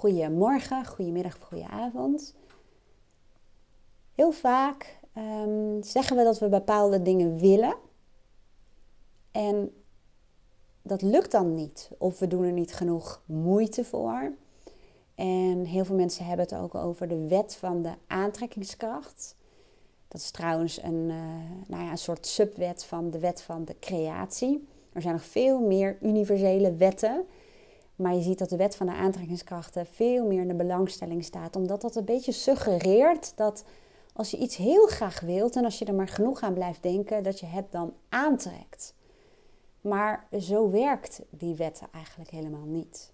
Goedemorgen, goedemiddag of goedenavond. Heel vaak ehm, zeggen we dat we bepaalde dingen willen. En dat lukt dan niet. Of we doen er niet genoeg moeite voor. En heel veel mensen hebben het ook over de wet van de aantrekkingskracht. Dat is trouwens een, uh, nou ja, een soort subwet van de wet van de creatie. Er zijn nog veel meer universele wetten. Maar je ziet dat de wet van de aantrekkingskrachten veel meer in de belangstelling staat. Omdat dat een beetje suggereert dat als je iets heel graag wilt en als je er maar genoeg aan blijft denken, dat je het dan aantrekt. Maar zo werkt die wet eigenlijk helemaal niet.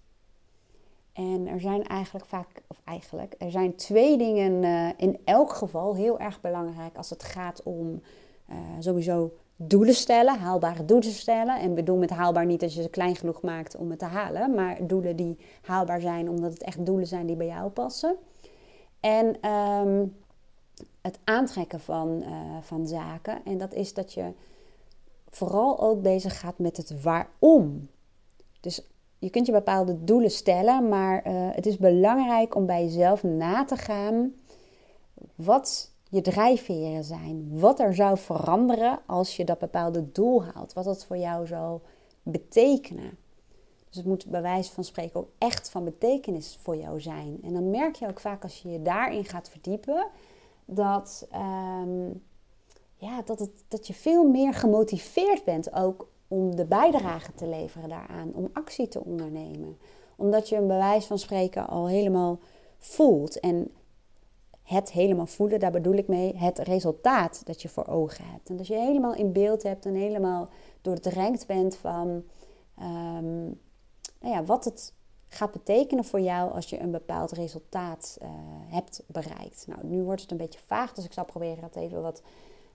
En er zijn eigenlijk vaak, of eigenlijk, er zijn twee dingen uh, in elk geval heel erg belangrijk als het gaat om uh, sowieso doelen stellen, haalbare doelen stellen. En bedoel met haalbaar niet dat je ze klein genoeg maakt om het te halen, maar doelen die haalbaar zijn omdat het echt doelen zijn die bij jou passen. En um, het aantrekken van, uh, van zaken. En dat is dat je vooral ook bezig gaat met het waarom. Dus je kunt je bepaalde doelen stellen, maar uh, het is belangrijk om bij jezelf na te gaan wat je drijfveren zijn. Wat er zou veranderen als je dat bepaalde doel haalt. Wat dat voor jou zou betekenen. Dus het moet bij wijze van spreken ook echt van betekenis voor jou zijn. En dan merk je ook vaak als je je daarin gaat verdiepen, dat, um, ja, dat, het, dat je veel meer gemotiveerd bent ook om de bijdrage te leveren daaraan, om actie te ondernemen. Omdat je een bewijs van spreken al helemaal voelt. En het helemaal voelen, daar bedoel ik mee het resultaat dat je voor ogen hebt. En dat je helemaal in beeld hebt en helemaal doordrenkt bent van um, nou ja, wat het gaat betekenen voor jou als je een bepaald resultaat uh, hebt bereikt. Nou, nu wordt het een beetje vaag, dus ik zal proberen het even wat,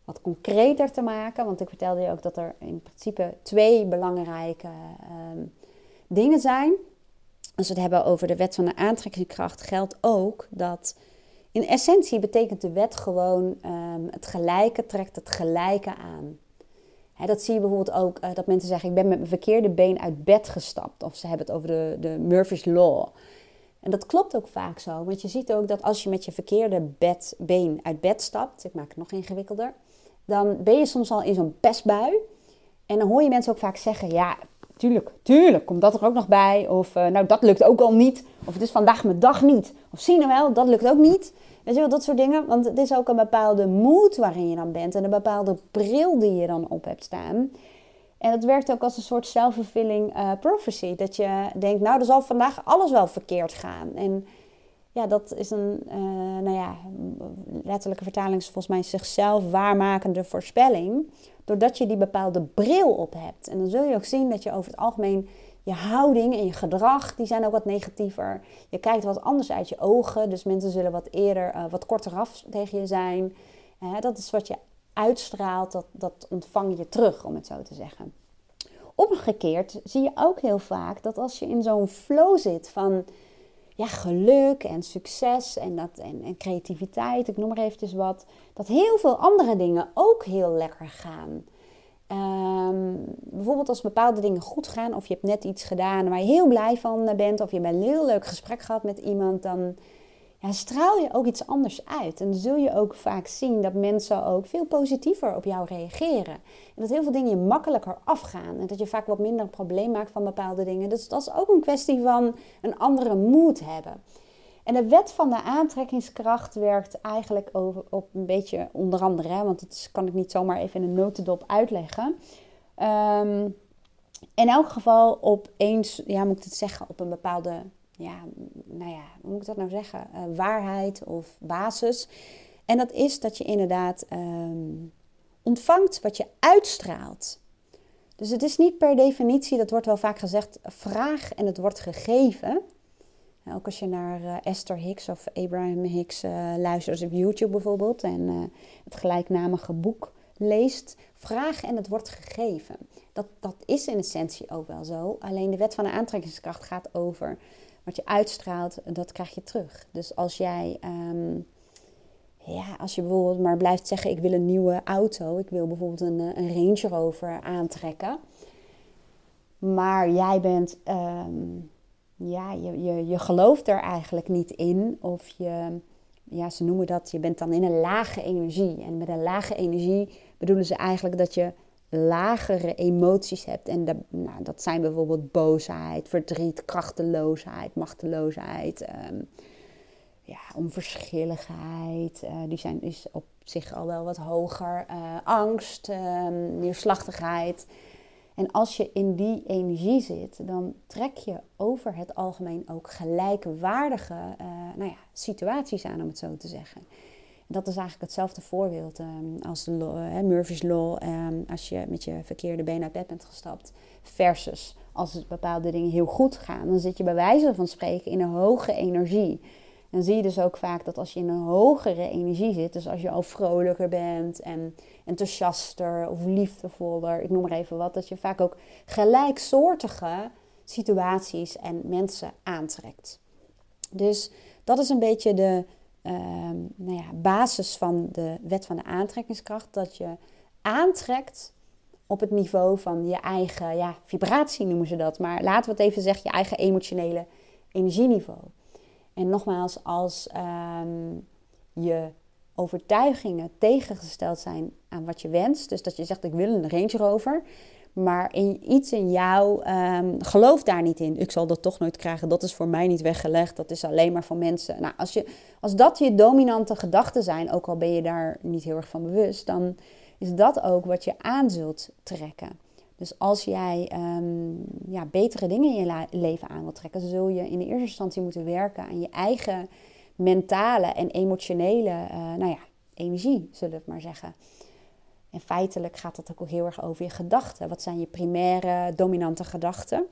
wat concreter te maken. Want ik vertelde je ook dat er in principe twee belangrijke um, dingen zijn. Als we het hebben over de wet van de aantrekkingskracht, geldt ook dat in essentie betekent de wet gewoon um, het gelijke trekt het gelijke aan. dat zie je bijvoorbeeld ook uh, dat mensen zeggen: Ik ben met mijn verkeerde been uit bed gestapt. Of ze hebben het over de, de Murphy's Law. En dat klopt ook vaak zo. Want je ziet ook dat als je met je verkeerde bed, been uit bed stapt, ik maak het nog ingewikkelder, dan ben je soms al in zo'n pestbui. En dan hoor je mensen ook vaak zeggen: Ja, tuurlijk, tuurlijk, komt dat er ook nog bij. Of uh, nou, dat lukt ook al niet. Of het is vandaag mijn dag niet. Of zie je wel, dat lukt ook niet. Weet je wel, dat soort dingen. Want het is ook een bepaalde moed waarin je dan bent. En een bepaalde bril die je dan op hebt staan. En dat werkt ook als een soort self-fulfilling uh, prophecy. Dat je denkt, nou, er zal vandaag alles wel verkeerd gaan. En ja, dat is een, uh, nou ja, letterlijke vertaling is volgens mij zichzelf waarmakende voorspelling. Doordat je die bepaalde bril op hebt. En dan zul je ook zien dat je over het algemeen je houding en je gedrag, die zijn ook wat negatiever. Je kijkt wat anders uit je ogen. Dus mensen zullen wat eerder, uh, wat korter af tegen je zijn. Uh, dat is wat je uitstraalt, dat, dat ontvang je terug, om het zo te zeggen. Omgekeerd zie je ook heel vaak dat als je in zo'n flow zit van ja, geluk en succes en, dat, en, en creativiteit, ik noem maar eventjes wat, dat heel veel andere dingen ook heel lekker gaan. Um, bijvoorbeeld als bepaalde dingen goed gaan, of je hebt net iets gedaan waar je heel blij van bent, of je hebt een heel leuk gesprek gehad met iemand, dan ja, straal je ook iets anders uit. En dan zul je ook vaak zien dat mensen ook veel positiever op jou reageren. En dat heel veel dingen je makkelijker afgaan. En dat je vaak wat minder een probleem maakt van bepaalde dingen. Dus dat is ook een kwestie van een andere moed hebben. En de wet van de aantrekkingskracht werkt eigenlijk over, op een beetje onder andere, want dat kan ik niet zomaar even in een notendop uitleggen. Um, in elk geval op eens, ja, moet ik het zeggen, op een bepaalde, ja, nou ja, hoe moet ik dat nou zeggen, uh, waarheid of basis. En dat is dat je inderdaad um, ontvangt wat je uitstraalt. Dus het is niet per definitie, dat wordt wel vaak gezegd, vraag en het wordt gegeven. Nou, ook als je naar uh, Esther Hicks of Abraham Hicks uh, luistert op YouTube bijvoorbeeld en het gelijknamige boek leest, vraag en het wordt gegeven. Dat, dat is in essentie ook wel zo. Alleen de wet van de aantrekkingskracht gaat over wat je uitstraalt, dat krijg je terug. Dus als jij, um, ja, als je bijvoorbeeld maar blijft zeggen: Ik wil een nieuwe auto, ik wil bijvoorbeeld een, een Range Rover aantrekken, maar jij bent. Um, ja, je, je, je gelooft er eigenlijk niet in. Of je, ja, ze noemen dat, je bent dan in een lage energie. En met een lage energie bedoelen ze eigenlijk dat je lagere emoties hebt. En dat, nou, dat zijn bijvoorbeeld boosheid, verdriet, krachteloosheid, machteloosheid. Um, ja, onverschilligheid. Uh, die zijn, is op zich al wel wat hoger. Uh, angst, um, neerslachtigheid. En als je in die energie zit, dan trek je over het algemeen ook gelijkwaardige uh, nou ja, situaties aan, om het zo te zeggen. Dat is eigenlijk hetzelfde voorbeeld um, als law, Murphy's Law. Um, als je met je verkeerde been uit bed bent gestapt, versus als het bepaalde dingen heel goed gaan, dan zit je bij wijze van spreken in een hoge energie. Dan zie je dus ook vaak dat als je in een hogere energie zit, dus als je al vrolijker bent en enthousiaster of liefdevoller, ik noem maar even wat, dat je vaak ook gelijksoortige situaties en mensen aantrekt. Dus dat is een beetje de nou ja, basis van de wet van de aantrekkingskracht. Dat je aantrekt op het niveau van je eigen ja, vibratie noemen ze dat. Maar laten we het even zeggen, je eigen emotionele energieniveau. En nogmaals, als ehm, je overtuigingen tegengesteld zijn aan wat je wenst, dus dat je zegt ik wil een Range Rover, maar in, iets in jou um, gelooft daar niet in. Ik zal dat toch nooit krijgen, dat is voor mij niet weggelegd, dat is alleen maar voor mensen. Nou, als, je, als dat je dominante gedachten zijn, ook al ben je daar niet heel erg van bewust, dan is dat ook wat je aan zult trekken. Dus als jij um, ja, betere dingen in je leven aan wilt trekken, zul je in de eerste instantie moeten werken aan je eigen mentale en emotionele uh, nou ja, energie, zullen we het maar zeggen. En feitelijk gaat dat ook heel erg over je gedachten. Wat zijn je primaire dominante gedachten?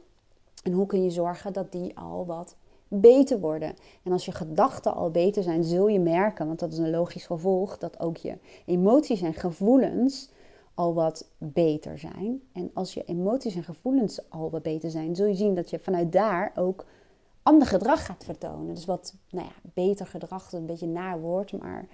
En hoe kun je zorgen dat die al wat beter worden? En als je gedachten al beter zijn, zul je merken, want dat is een logisch gevolg, dat ook je emoties en gevoelens al wat beter zijn. En als je emoties en gevoelens al wat beter zijn, zul je zien dat je vanuit daar ook ander gedrag gaat vertonen. Dus wat, nou ja, beter gedrag, een beetje naar woord, maar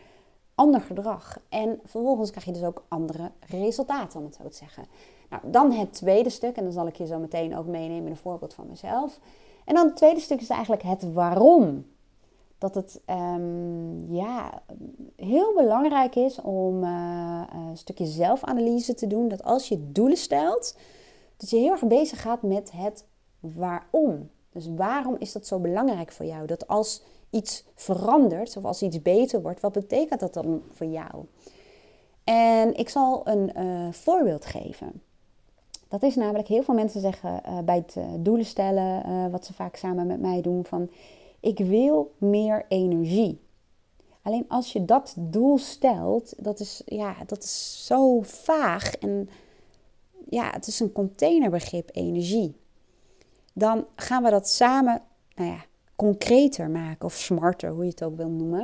ander gedrag. En vervolgens krijg je dus ook andere resultaten, om het zo te zeggen. Nou, dan het tweede stuk, en dan zal ik je zo meteen ook meenemen in een voorbeeld van mezelf. En dan het tweede stuk is eigenlijk het waarom dat het um, ja, heel belangrijk is om uh, een stukje zelfanalyse te doen. Dat als je doelen stelt, dat je heel erg bezig gaat met het waarom. Dus waarom is dat zo belangrijk voor jou? Dat als iets verandert of als iets beter wordt, wat betekent dat dan voor jou? En ik zal een uh, voorbeeld geven. Dat is namelijk, heel veel mensen zeggen uh, bij het doelen stellen, wat ze vaak samen met mij doen, van ik wil meer energie. Alleen als je dat doel stelt, dat is, ja, dat is zo vaag en ja, het is een containerbegrip energie. Dan gaan we dat samen, nou ja, concreter maken of smarter, hoe je het ook wil noemen.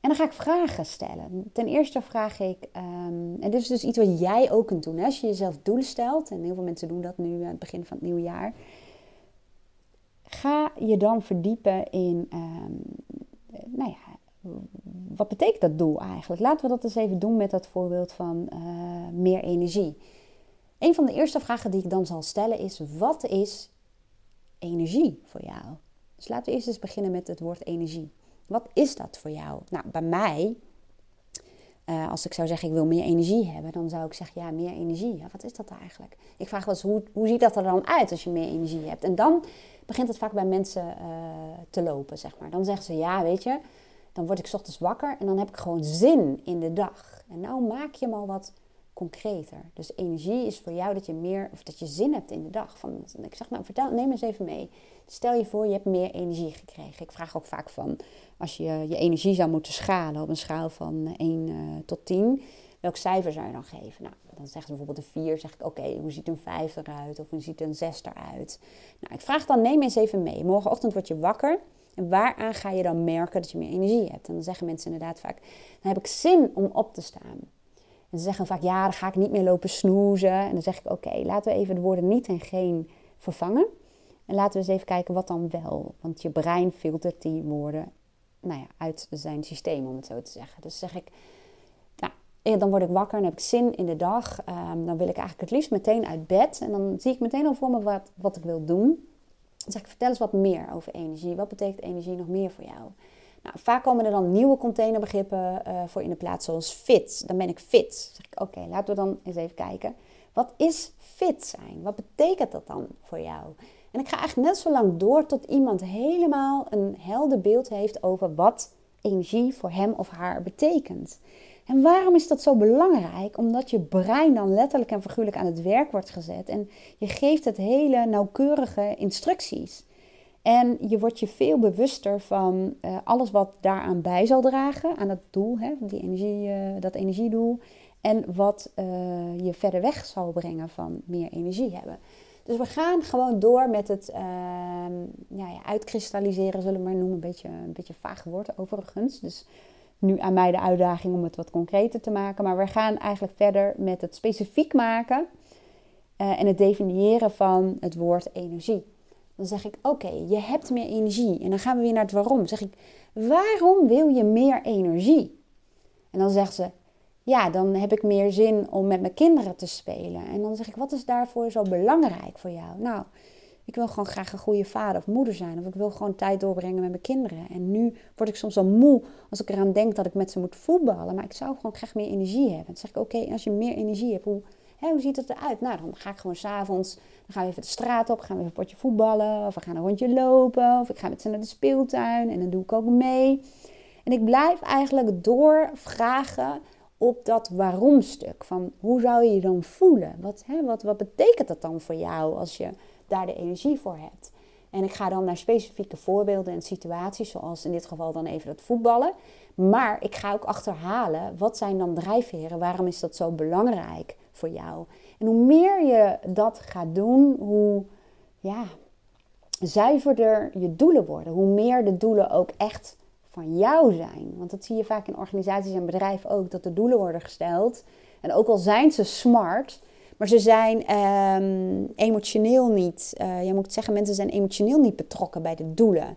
En dan ga ik vragen stellen. Ten eerste vraag ik, um, en dit is dus iets wat jij ook kunt doen. Hè? Als je jezelf doelen stelt, en heel veel mensen doen dat nu aan het begin van het nieuwe jaar ga je dan verdiepen in, um, nou ja, wat betekent dat doel eigenlijk? Laten we dat eens even doen met dat voorbeeld van uh, meer energie. Een van de eerste vragen die ik dan zal stellen is: wat is energie voor jou? Dus laten we eerst eens beginnen met het woord energie. Wat is dat voor jou? Nou, bij mij, uh, als ik zou zeggen ik wil meer energie hebben, dan zou ik zeggen ja, meer energie. Ja, wat is dat eigenlijk? Ik vraag wel eens hoe, hoe ziet dat er dan uit als je meer energie hebt? En dan begint het vaak bij mensen uh, te lopen, zeg maar. Dan zeggen ze, ja, weet je, dan word ik ochtends wakker en dan heb ik gewoon zin in de dag. En nou maak je hem al wat concreter. Dus energie is voor jou dat je meer, of dat je zin hebt in de dag. Van, ik zeg, nou, vertel, neem eens even mee. Stel je voor, je hebt meer energie gekregen. Ik vraag ook vaak van, als je je energie zou moeten schalen op een schaal van 1 uh, eh, tot 10, welk cijfer zou je dan geven? Nou, dan zegt ze bijvoorbeeld een 4, zeg ik oké, hoe ziet een 5 eruit? Of hoe ziet een 6 eruit? Nou, ik vraag dan, neem eens even mee. Morgenochtend word je wakker. En waaraan ga je dan merken dat je meer energie hebt? En dan zeggen mensen inderdaad vaak, dan heb ik zin om op te staan. En ze zeggen vaak, ja, dan ga ik niet meer lopen snoezen. En dan zeg ik, oké, laten we even de woorden niet en geen vervangen. En laten we eens even kijken wat dan wel. Want je brein filtert die woorden nou ja, uit zijn systeem, om het zo te zeggen. Dus zeg ik, en dan word ik wakker en heb ik zin in de dag. Um, dan wil ik eigenlijk het liefst meteen uit bed. En dan zie ik meteen al voor me wat, wat ik wil doen. Dan zeg ik, vertel eens wat meer over energie. Wat betekent energie nog meer voor jou? Nou, vaak komen er dan nieuwe containerbegrippen uh, voor in de plaats, zoals fit. Dan ben ik fit. Zeg ik, oké, laten we dan eens even kijken. Wat is fit zijn? Wat betekent dat dan voor jou? En ik ga eigenlijk net zo lang door tot iemand helemaal een helder beeld heeft over wat energie voor hem of haar betekent. En waarom is dat zo belangrijk? Omdat je brein dan letterlijk en figuurlijk aan het werk wordt gezet en je geeft het hele nauwkeurige instructies. En je wordt je veel bewuster van uh, alles wat daaraan bij zal dragen, aan het doel, hè, die energie, uh, dat energiedoel. En wat uh, je verder weg zal brengen van meer energie hebben. Dus we gaan gewoon door met het ehm, ja, ja, uitkristalliseren, zullen we maar noemen. Een beetje een beetje vaag woord overigens. Dus nu aan mij de uitdaging om het wat concreter te maken. Maar we gaan eigenlijk verder met het specifiek maken en het definiëren van het woord energie. Dan zeg ik, oké, je hebt meer energie. En dan gaan we weer naar het waarom. Dan zeg ik, waarom wil je meer energie? En dan zegt ze, ja, dan heb ik meer zin om met mijn kinderen te spelen. En dan zeg ik, wat is daarvoor zo belangrijk voor jou? Nou, ik wil gewoon graag een goede vader of moeder zijn. Of ik wil gewoon tijd doorbrengen met mijn kinderen. En nu word ik soms al moe als ik eraan denk dat ik met ze moet voetballen. Maar ik zou gewoon graag meer energie hebben. Dan zeg ik, oké, als je meer energie hebt, hoe, hè, hoe ziet het eruit? Nou, dan ga ik gewoon s'avonds, dan gaan we even de straat op. Gaan we even een potje voetballen. Of we gaan een rondje lopen. Of ik ga met ze naar de speeltuin. En dan doe ik ook mee. En ik blijf eigenlijk doorvragen op dat waarom stuk. Van hoe zou je je dan voelen? Wat, hè, wat, wat betekent dat dan voor jou als je daar de energie voor hebt? En ik ga dan naar specifieke voorbeelden en situaties, zoals in dit geval dan even het voetballen. Maar ik ga ook achterhalen, wat zijn dan drijfveren? Waarom is dat zo belangrijk voor jou? En hoe meer je dat gaat doen, hoe ja, zuiverder je doelen worden. Hoe meer de doelen ook echt van jou zijn. Want dat zie je vaak in organisaties en bedrijven ook, dat er doelen worden gesteld. En ook al zijn ze smart, maar ze zijn ehm, emotioneel niet, uh, je moet zeggen, mensen zijn emotioneel niet betrokken bij de doelen.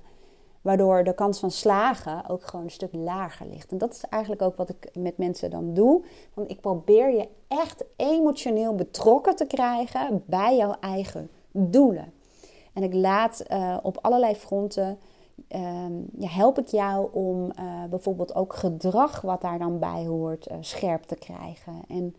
Waardoor de kans van slagen ook gewoon een stuk lager ligt. En dat is eigenlijk ook wat ik met mensen dan doe. Want ik probeer je echt emotioneel betrokken te krijgen bij jouw eigen doelen. En ik laat uh, op allerlei fronten Ehm, ja, help ik jou om uh, bijvoorbeeld ook gedrag wat daar dan bij hoort uh, scherp te krijgen. En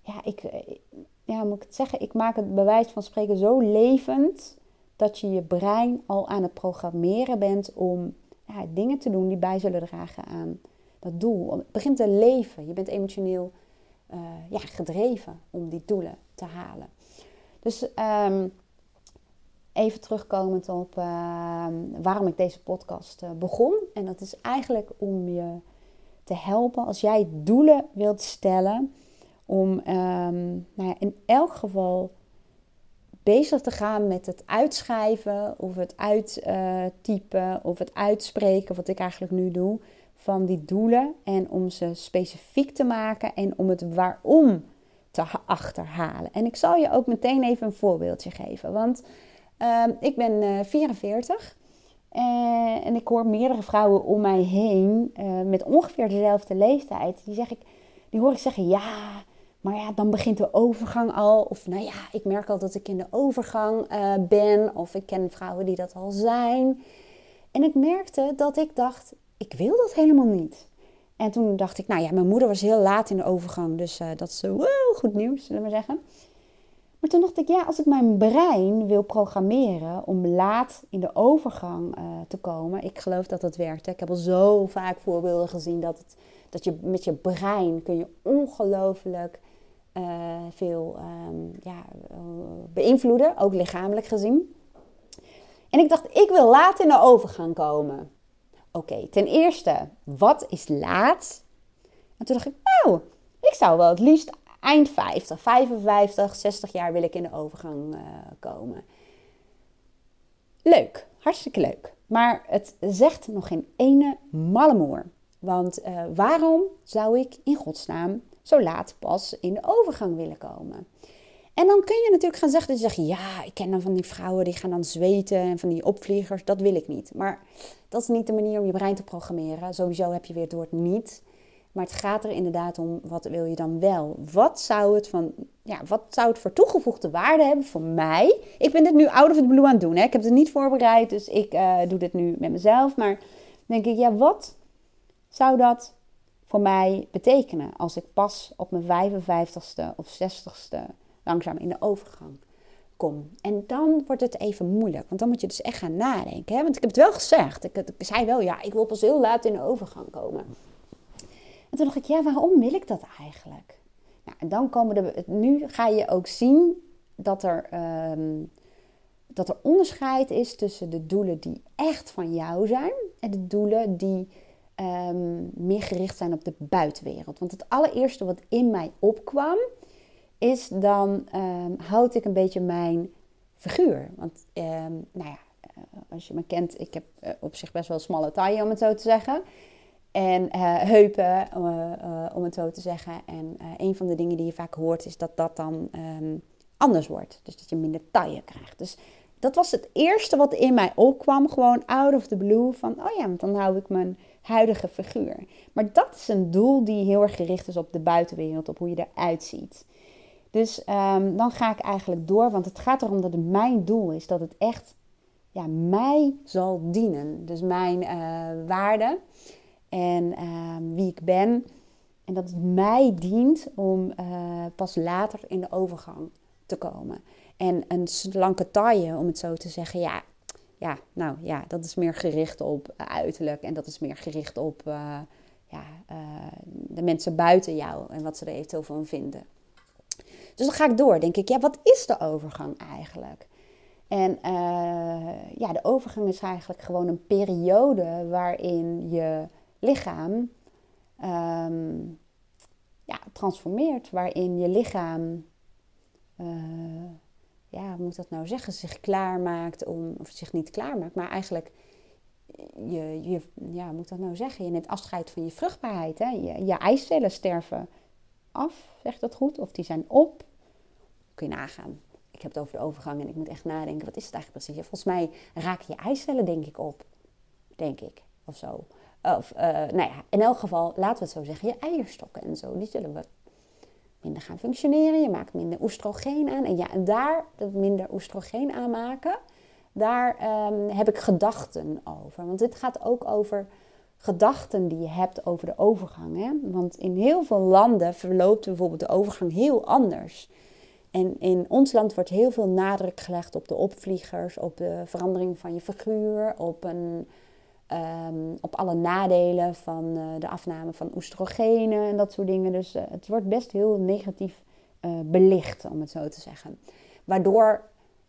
ja, ik, eh, ja, moet ik het zeggen, ik maak het bewijs van spreken zo levend dat je je brein al aan het programmeren bent om ja, dingen te doen die bij zullen dragen aan dat doel. Het begint te leven. Je bent emotioneel ja, gedreven om die doelen te halen. Dus um, even terugkomend op ehm, waarom ik deze podcast uh, begon. En dat is eigenlijk om je te helpen als jij doelen wilt stellen. Om ehm, nou ja, in elk geval bezig te gaan met het uitschrijven of het uittypen of het uitspreken, wat ik eigenlijk nu doe, van die doelen. En om ze specifiek te maken en om het waarom te achterhalen. En ik zal je ook meteen even een voorbeeldje geven. Want Ehm, ik ben uh, 44 en ik hoor meerdere vrouwen om mij heen uh, met ongeveer dezelfde leeftijd. Die, zeg ik, die hoor ik zeggen, ja, maar ja, dan begint de overgang al. Of nou ja, ik merk al dat ik in de overgang uh, ben. Of ik ken vrouwen die dat al zijn. En ik merkte dat ik dacht, ik wil dat helemaal niet. En toen dacht ik, nou ja, mijn moeder was heel laat in de overgang. Dus uh, dat is wow, goed nieuws, zullen we zeggen. Maar toen dacht ik, ja, als ik mijn brein wil programmeren om laat in de overgang uh, te komen, ik geloof dat dat werkt. Hè. Ik heb al zo vaak voorbeelden gezien dat, het, dat je met je brein kun je ongelooflijk uh, veel um, ja, uh, beïnvloeden, ook lichamelijk gezien. En ik dacht, ik wil laat in de overgang komen. Oké, ten eerste, wat is laat? En toen dacht ik, nou, ik zou wel het liefst eind 50, 55, 60 jaar wil ik in de overgang uh, komen. Leuk, hartstikke leuk. Maar het zegt nog geen ene malle moer. Want waarom zou ik in godsnaam zo laat pas in de overgang willen komen? En dan kun je natuurlijk gaan zeggen dat je zegt, ja, ik ken dan van die vrouwen die gaan dan zweten en van die opvliegers, dat wil ik niet. Maar dat is niet de manier om je brein te programmeren. Sowieso heb je weer het woord niet Maar het gaat er inderdaad om, wat wil je dan wel? Wat zou het, van, ja, wat zou het voor toegevoegde waarde hebben voor mij? Ik ben dit nu out of the blue aan het doen. Hè? Ik heb het niet voorbereid, dus ik uh, doe dit nu met mezelf. Maar denk ik, ja, wat zou dat voor mij betekenen als ik pas op mijn 55ste of 60ste langzaam in de overgang kom. En dan wordt het even moeilijk, want dan moet je dus echt gaan nadenken. Hè? Want ik heb het wel gezegd. Ik, zei wel, ja, ik wil pas heel laat in de overgang komen. En toen dacht ik, ja, waarom wil ik dat eigenlijk? Nou, en dan komen de, nu ga je ook zien dat er, um, dat er onderscheid is tussen de doelen die echt van jou zijn en de doelen die um, meer gericht zijn op de buitenwereld. Want het allereerste wat in mij opkwam, is dan um, houd ik een beetje mijn figuur. Want um, nou ja, uh, als je me kent, ik heb uh, op zich best wel smalle taille om het zo te zeggen. En uh, heupen, om het zo te zeggen. En een van de dingen die je vaak hoort is dat dat dan anders wordt. Dus dat je minder taille krijgt. Dus dat was het eerste wat in mij opkwam. Gewoon out of the blue. Van, oh ja, want dan hou ik mijn huidige figuur. Maar dat is een doel die heel erg gericht is op de buitenwereld. Op hoe je eruit ziet. Dus um, dan ga ik eigenlijk door, want het gaat erom dat het mijn doel is, dat het echt ja, mij zal dienen. Dus mijn uh, waarde en uh, wie ik ben. En dat het mij dient om uh, pas later in de overgang te komen. En een slanke taille, om het zo te zeggen, ja, ja, nou ja, dat is meer gericht op uiterlijk en dat is meer gericht op uh, ja, de mensen buiten jou en wat ze er eventueel van vinden. Dus dan ga ik door. Denk ik, ja, wat is de overgang eigenlijk? En ja, de overgang is eigenlijk gewoon een periode waarin je lichaam um, ja, transformeert. Waarin je lichaam, ja, hoe moet dat nou zeggen, zich klaarmaakt om, of zich niet klaarmaakt, maar eigenlijk, je, je, ja, moet dat nou zeggen? Je neemt afscheid van je vruchtbaarheid. Hè? Je, je eicellen sterven af, zeg dat goed? Of die zijn op. Kun je nagaan. Ik heb het over de overgang en ik moet echt nadenken, wat is het eigenlijk precies? Volgens mij raken je eicellen denk ik op. Denk ik, of zo. Of, uh, nou ja, in elk geval, laten we het zo zeggen, je eierstokken en zo, die zullen wat minder gaan functioneren. Je maakt minder oestrogeen aan. En ja, daar, dat minder oestrogeen aanmaken, daar um, heb ik gedachten over. Want dit gaat ook over gedachten die je hebt over de overgang. Hè? Want in heel veel landen verloopt bijvoorbeeld de overgang heel anders. En in ons land wordt heel veel nadruk gelegd op de opvliegers, op de verandering van je figuur, op, een, um, op alle nadelen van uh, de afname van oestrogenen en dat soort dingen. Dus uh, het wordt best heel negatief uh, belicht, om het zo te zeggen. Waardoor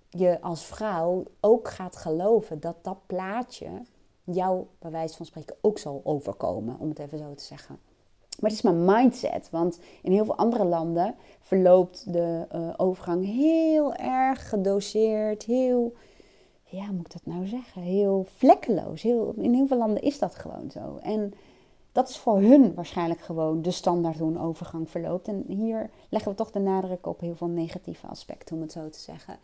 je als vrouw ook gaat geloven dat dat plaatje jou, bij wijze van spreken, ook zal overkomen, om het even zo te zeggen. Maar het is mijn mindset, want in heel veel andere landen verloopt de overgang heel erg gedoseerd, heel, ja, hoe moet ik dat nou zeggen, heel vlekkeloos. Heel, in heel veel landen is dat gewoon zo. En dat is voor hun waarschijnlijk gewoon de standaard hoe een overgang verloopt. En hier leggen we toch de nadruk op heel veel negatieve aspecten, om het zo te zeggen.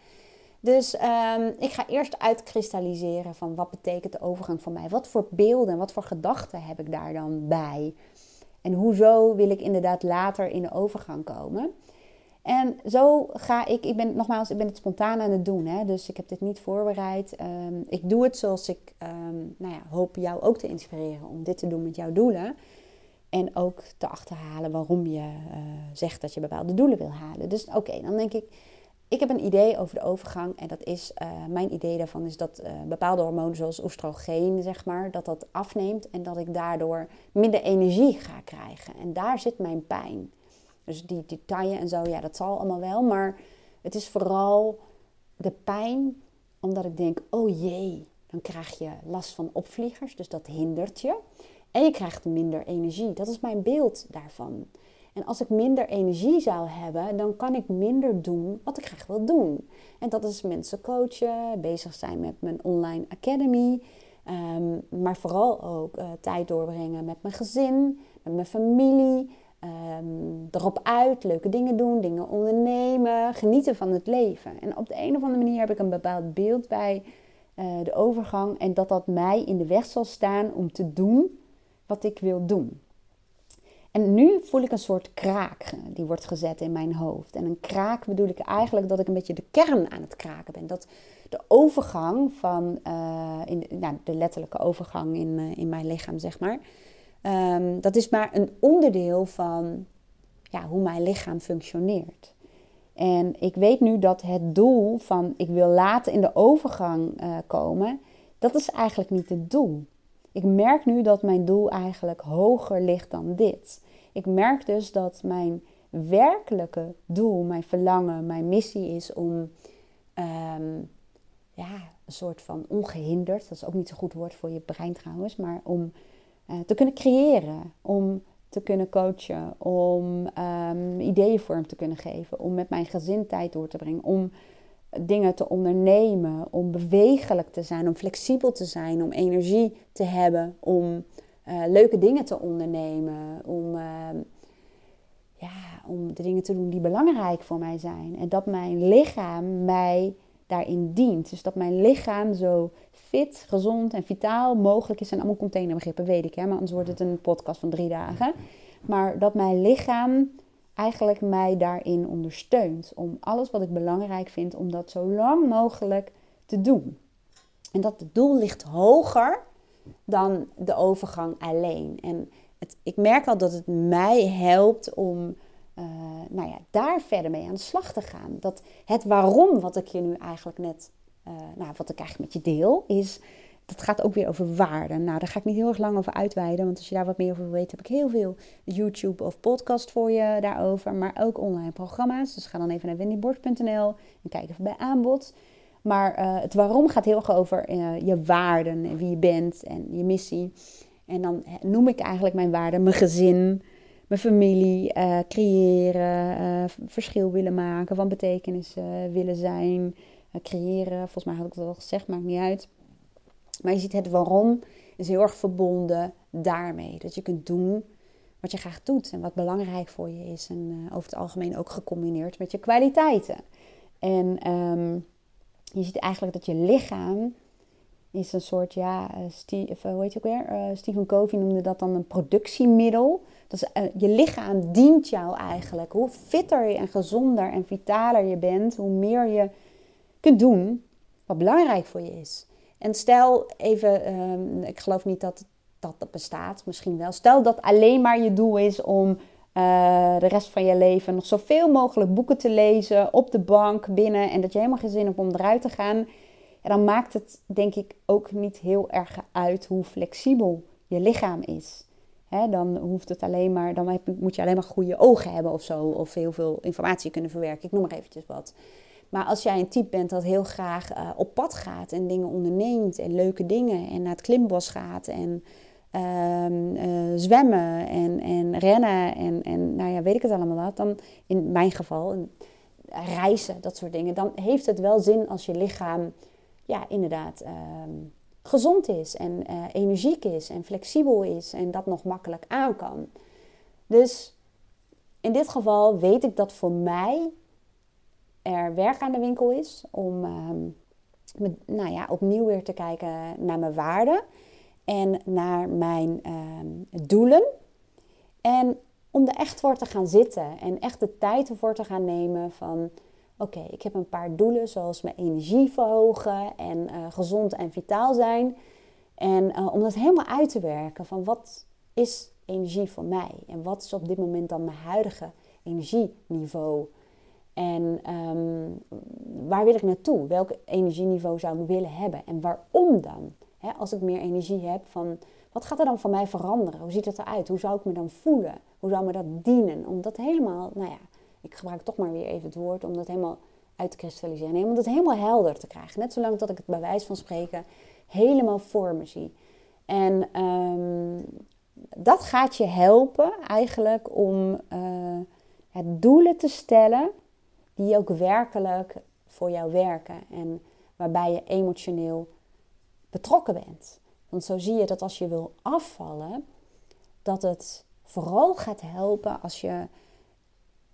Dus um, ik ga eerst uitkristalliseren van wat betekent de overgang voor mij? Wat voor beelden, wat voor gedachten heb ik daar dan bij? En hoezo wil ik inderdaad later in de overgang komen? En zo ga ik, ik ben nogmaals, ik ben het spontaan aan het doen. Hè? Dus ik heb dit niet voorbereid. Um, ik doe het zoals ik um, nou ja, hoop jou ook te inspireren om dit te doen met jouw doelen. En ook te achterhalen waarom je uh, zegt dat je bepaalde doelen wil halen. Dus oké, dan denk ik, ik heb een idee over de overgang en dat is, uh, mijn idee daarvan is dat uh, bepaalde hormonen zoals oestrogeen, zeg maar, dat dat afneemt en dat ik daardoor minder energie ga krijgen. En daar zit mijn pijn. Dus die, taille en zo, ja, dat zal allemaal wel, maar het is vooral de pijn omdat ik denk, oh jee, dan krijg je last van opvliegers, dus dat hindert je. En je krijgt minder energie. Dat is mijn beeld daarvan. En als ik minder energie zou hebben, dan kan ik minder doen wat ik graag wil doen. En dat is mensen coachen, bezig zijn met mijn online academy. Um, maar vooral ook uh, tijd doorbrengen met mijn gezin, met mijn familie. Um, erop uit, leuke dingen doen, dingen ondernemen, genieten van het leven. En op de een of andere manier heb ik een bepaald beeld bij uh, de overgang. En dat dat mij in de weg zal staan om te doen wat ik wil doen. En nu voel ik een soort kraak die wordt gezet in mijn hoofd. En een kraak bedoel ik eigenlijk dat ik een beetje de kern aan het kraken ben. Dat de overgang van, uh, in, nou, de letterlijke overgang in, uh, in mijn lichaam, zeg maar. Um, dat is maar een onderdeel van ja, hoe mijn lichaam functioneert. En ik weet nu dat het doel van ik wil later in de overgang uh, komen, dat is eigenlijk niet het doel. Ik merk nu dat mijn doel eigenlijk hoger ligt dan dit. Ik merk dus dat mijn werkelijke doel, mijn verlangen, mijn missie is om um, ja, een soort van ongehinderd, dat is ook niet zo goed woord voor je brein trouwens, maar om te kunnen creëren, om te kunnen coachen, om um, ideeën vorm te kunnen geven, om met mijn gezin tijd door te brengen, om dingen te ondernemen, om bewegelijk te zijn, om flexibel te zijn, om energie te hebben, om uh, leuke dingen te ondernemen, om, uh, ja, om de dingen te doen die belangrijk voor mij zijn. En dat mijn lichaam mij daarin dient. Dus dat mijn lichaam zo fit, gezond en vitaal mogelijk is. En allemaal containerbegrippen, weet ik, hè, maar anders wordt het een podcast van drie dagen. Maar dat mijn lichaam eigenlijk mij daarin ondersteunt. Om alles wat ik belangrijk vind, om dat zo lang mogelijk te doen. En dat het doel ligt hoger dan de overgang alleen. En het, ik merk al dat het mij helpt om uh, nou ja, daar verder mee aan de slag te gaan. Dat het waarom wat ik je nu eigenlijk net, uh, nou, wat ik eigenlijk met je deel, is dat gaat ook weer over waarde. Nou, daar ga ik niet heel erg lang over uitweiden, want als je daar wat meer over weten, heb ik heel veel YouTube of podcast voor je daarover, maar ook online programma's. Dus ga dan even naar wendyborg.nl en kijk even bij aanbod. Maar uh, het waarom gaat heel erg over je waarden en wie je bent en je missie. En dan noem ik eigenlijk mijn waarden, mijn gezin, mijn familie, uh, creëren, verschil willen maken, van betekenis willen zijn, creëren. Volgens mij had ik dat al gezegd, maakt niet uit. Maar je ziet het waarom is heel erg verbonden daarmee. Dat je kunt doen wat je graag doet en wat belangrijk voor je is. En over het algemeen ook gecombineerd met je kwaliteiten. En um, je ziet eigenlijk dat je lichaam is een soort, ja, uh, Steve, hoe heet je ook weer? Uh, Stephen Covey noemde dat dan een productiemiddel. Dus je lichaam dient jou eigenlijk. Hoe fitter en gezonder en vitaler je bent, hoe meer je kunt doen wat belangrijk voor je is. En stel even, um, ik geloof niet dat dat bestaat, misschien wel. Stel dat alleen maar je doel is om de rest van je leven nog zoveel mogelijk boeken te lezen op de bank binnen en dat je helemaal geen zin hebt om eruit te gaan. En dan maakt het denk ik ook niet heel erg uit hoe flexibel je lichaam is. Dan hoeft het alleen maar, dan moet je alleen maar goede ogen hebben of zo, of heel veel informatie kunnen verwerken. Ik noem maar eventjes wat. Maar als jij een type bent dat heel graag uh, op pad gaat en dingen onderneemt en leuke dingen en naar het klimbos gaat en uh, uh, zwemmen en, en rennen en, en nou ja, weet ik het allemaal wat, dan in mijn geval reizen, dat soort dingen, dan heeft het wel zin als je lichaam ja, inderdaad ehm, gezond is en eh, energiek is en flexibel is en dat nog makkelijk aan kan. Dus in dit geval weet ik dat voor mij er werk aan de winkel is om um, nou ja, opnieuw weer te kijken naar mijn waarden en naar mijn um, doelen. En om er echt voor te gaan zitten en echt de tijd ervoor te gaan nemen van oké, ik heb een paar doelen zoals mijn energie verhogen en uh, gezond en vitaal zijn. En uh, om dat helemaal uit te werken van wat is energie voor mij en wat is op dit moment dan mijn huidige energieniveau. En um, waar wil ik naartoe? Welk energieniveau zou ik willen hebben? En waarom dan? Als ik meer energie heb, van, wat gaat er dan van mij veranderen? Hoe ziet het eruit? Hoe zou ik me dan voelen? Hoe zou me dat dienen? Om dat helemaal, nou ja, ik gebruik toch maar weer even het woord, om dat helemaal uit te kristalliseren. Om dat helemaal helder te krijgen. Net zolang dat ik het bij wijze van spreken helemaal voor me zie. En um, dat gaat je helpen eigenlijk om uh, het doelen te stellen die ook werkelijk voor jou werken en waarbij je emotioneel betrokken bent. Want zo zie je dat als je wil afvallen, dat het vooral gaat helpen als je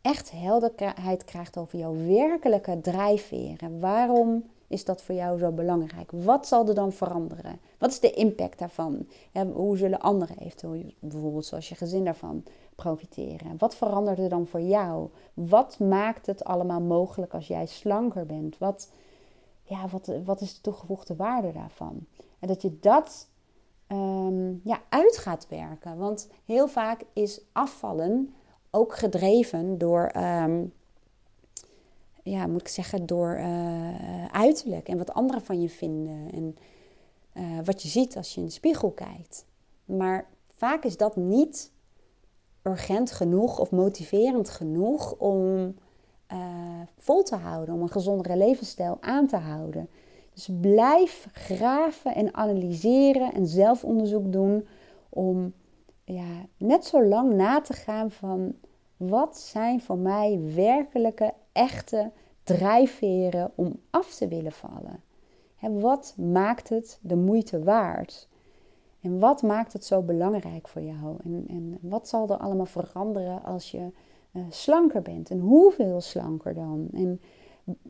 echt helderheid krijgt over jouw werkelijke drijfveren. Waarom is dat voor jou zo belangrijk? Wat zal er dan veranderen? Wat is de impact daarvan? hoe zullen anderen eventueel, bijvoorbeeld zoals je gezin daarvan, profiteren? Wat verandert er dan voor jou? Wat maakt het allemaal mogelijk als jij slanker bent? Wat, ja, wat, wat is de toegevoegde waarde daarvan? En dat je dat um, ja, uit gaat werken. Want heel vaak is afvallen ook gedreven door, ehm, ja, moet ik zeggen, door uh, uiterlijk en wat anderen van je vinden en uh, wat je ziet als je in de spiegel kijkt. Maar vaak is dat niet urgent genoeg of motiverend genoeg om uh, vol te houden, om een gezondere levensstijl aan te houden. Dus blijf graven en analyseren en zelfonderzoek doen om ja, net zo lang na te gaan van wat zijn voor mij werkelijke, echte drijfveren om af te willen vallen. En wat maakt het de moeite waard? En wat maakt het zo belangrijk voor jou? En, en wat zal er allemaal veranderen als je uh, slanker bent? En hoeveel slanker dan? En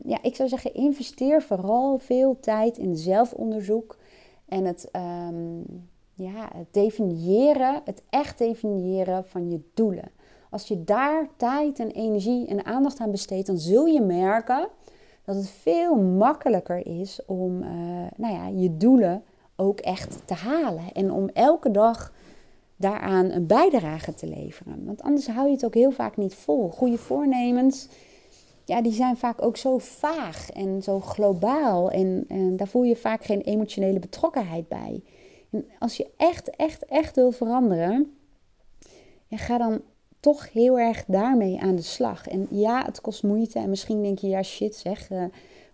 ja, ik zou zeggen, investeer vooral veel tijd in zelfonderzoek en het, um, ja, het definiëren, het echt definiëren van je doelen. Als je daar tijd en energie en aandacht aan besteedt, dan zul je merken dat het veel makkelijker is om uh, nou ja, je doelen ook echt te halen. En om elke dag daaraan een bijdrage te leveren. Want anders hou je het ook heel vaak niet vol. Goede voornemens ja, die zijn vaak ook zo vaag en zo globaal. En, en daar voel je vaak geen emotionele betrokkenheid bij. Als je echt, echt, echt wil veranderen, ga dan toch heel erg daarmee aan de slag. En ja, het kost moeite. En misschien denk je, ja shit zeg, uh,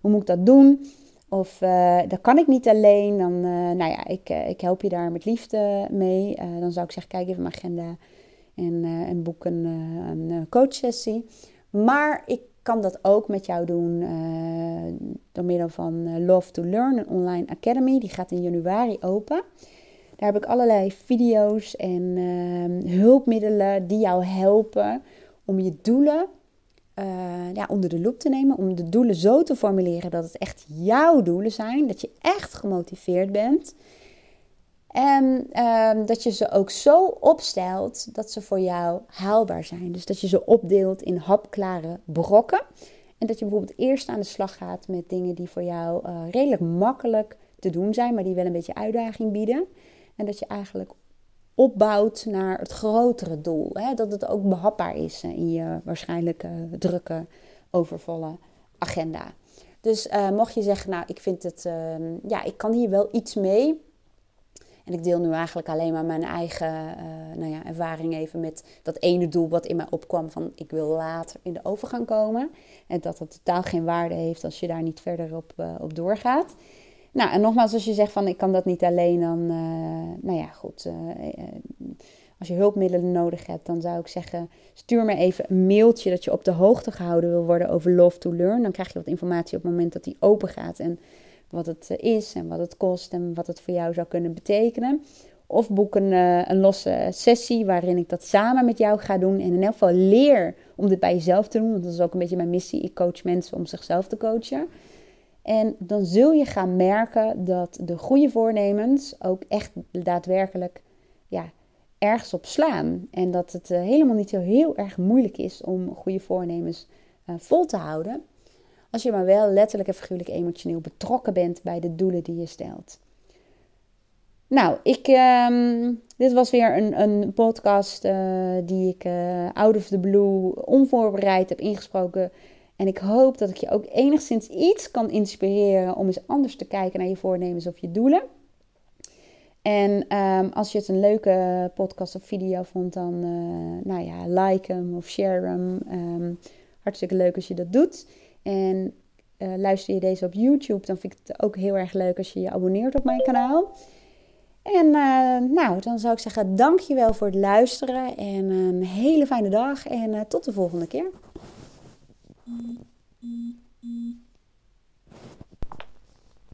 hoe moet ik dat doen? Of uh, dat kan ik niet alleen. Dan, uh, nou ja, ik, ik help je daar met liefde mee. dan zou ik zeggen, kijk even mijn agenda en, en boek een, een coachsessie. Maar ik kan dat ook met jou doen uh, door middel van uh, Love to Learn, een online academy. Die gaat in januari open. Daar heb ik allerlei video's en uh, hulpmiddelen die jou helpen om je doelen uh, ja, onder de loep te nemen. Om de doelen zo te formuleren dat het echt jouw doelen zijn. Dat je echt gemotiveerd bent. En ehm, dat je ze ook zo opstelt dat ze voor jou haalbaar zijn. Dus dat je ze opdeelt in hapklare brokken. En dat je bijvoorbeeld eerst aan de slag gaat met dingen die voor jou uh, redelijk makkelijk te doen zijn, maar die wel een beetje uitdaging bieden. En dat je eigenlijk opbouwt naar het grotere doel. Hè? Dat het ook behapbaar is eh, in je waarschijnlijk drukke, overvolle agenda. Dus uh, mocht je zeggen, nou, ik vind het, ehm, ja, ik kan hier wel iets mee. En ik deel nu eigenlijk alleen maar mijn eigen uh, nou ja, ervaring even met dat ene doel wat in mij opkwam van ik wil later in de overgang komen. En dat het totaal geen waarde heeft als je daar niet verder op, uh, op doorgaat. Nou, en nogmaals, als je zegt van ik kan dat niet alleen, dan, uh, nou ja, goed. als je hulpmiddelen nodig hebt, dan zou ik zeggen, stuur me even een mailtje dat je op de hoogte gehouden wil worden over Love to Learn. Dan krijg je wat informatie op het moment dat die open gaat. En wat het eh, is en wat het kost en wat het voor jou zou kunnen betekenen. Of boek een, uh, een losse sessie waarin ik dat samen met jou ga doen. En in elk geval leer om dit bij jezelf te doen. Want dat is ook een beetje mijn missie. Ik coach mensen om zichzelf te coachen. En dan zul je gaan merken dat de goede voornemens ook echt daadwerkelijk ja, ergens op slaan. En dat het uh, helemaal niet zo heel erg moeilijk is om goede voornemens vol te houden. Als je maar wel letterlijk en figuurlijk emotioneel betrokken bent bij de doelen die je stelt. Nou, ik, um, dit was weer een, een podcast uh, die ik uh, out of the blue onvoorbereid heb ingesproken. En ik hoop dat ik je ook enigszins iets kan inspireren om eens anders te kijken naar je voornemens of je doelen. En um, als je het een leuke podcast of video vond, dan uh, nou ja, like hem of share hem. Um, hartstikke leuk als je dat doet. En uh, luister je deze op YouTube, dan vind ik het ook heel erg leuk als je je abonneert op mijn kanaal. En uh, nou, dan zou ik zeggen dankjewel voor het luisteren en een hele fijne dag en uh, tot de volgende keer.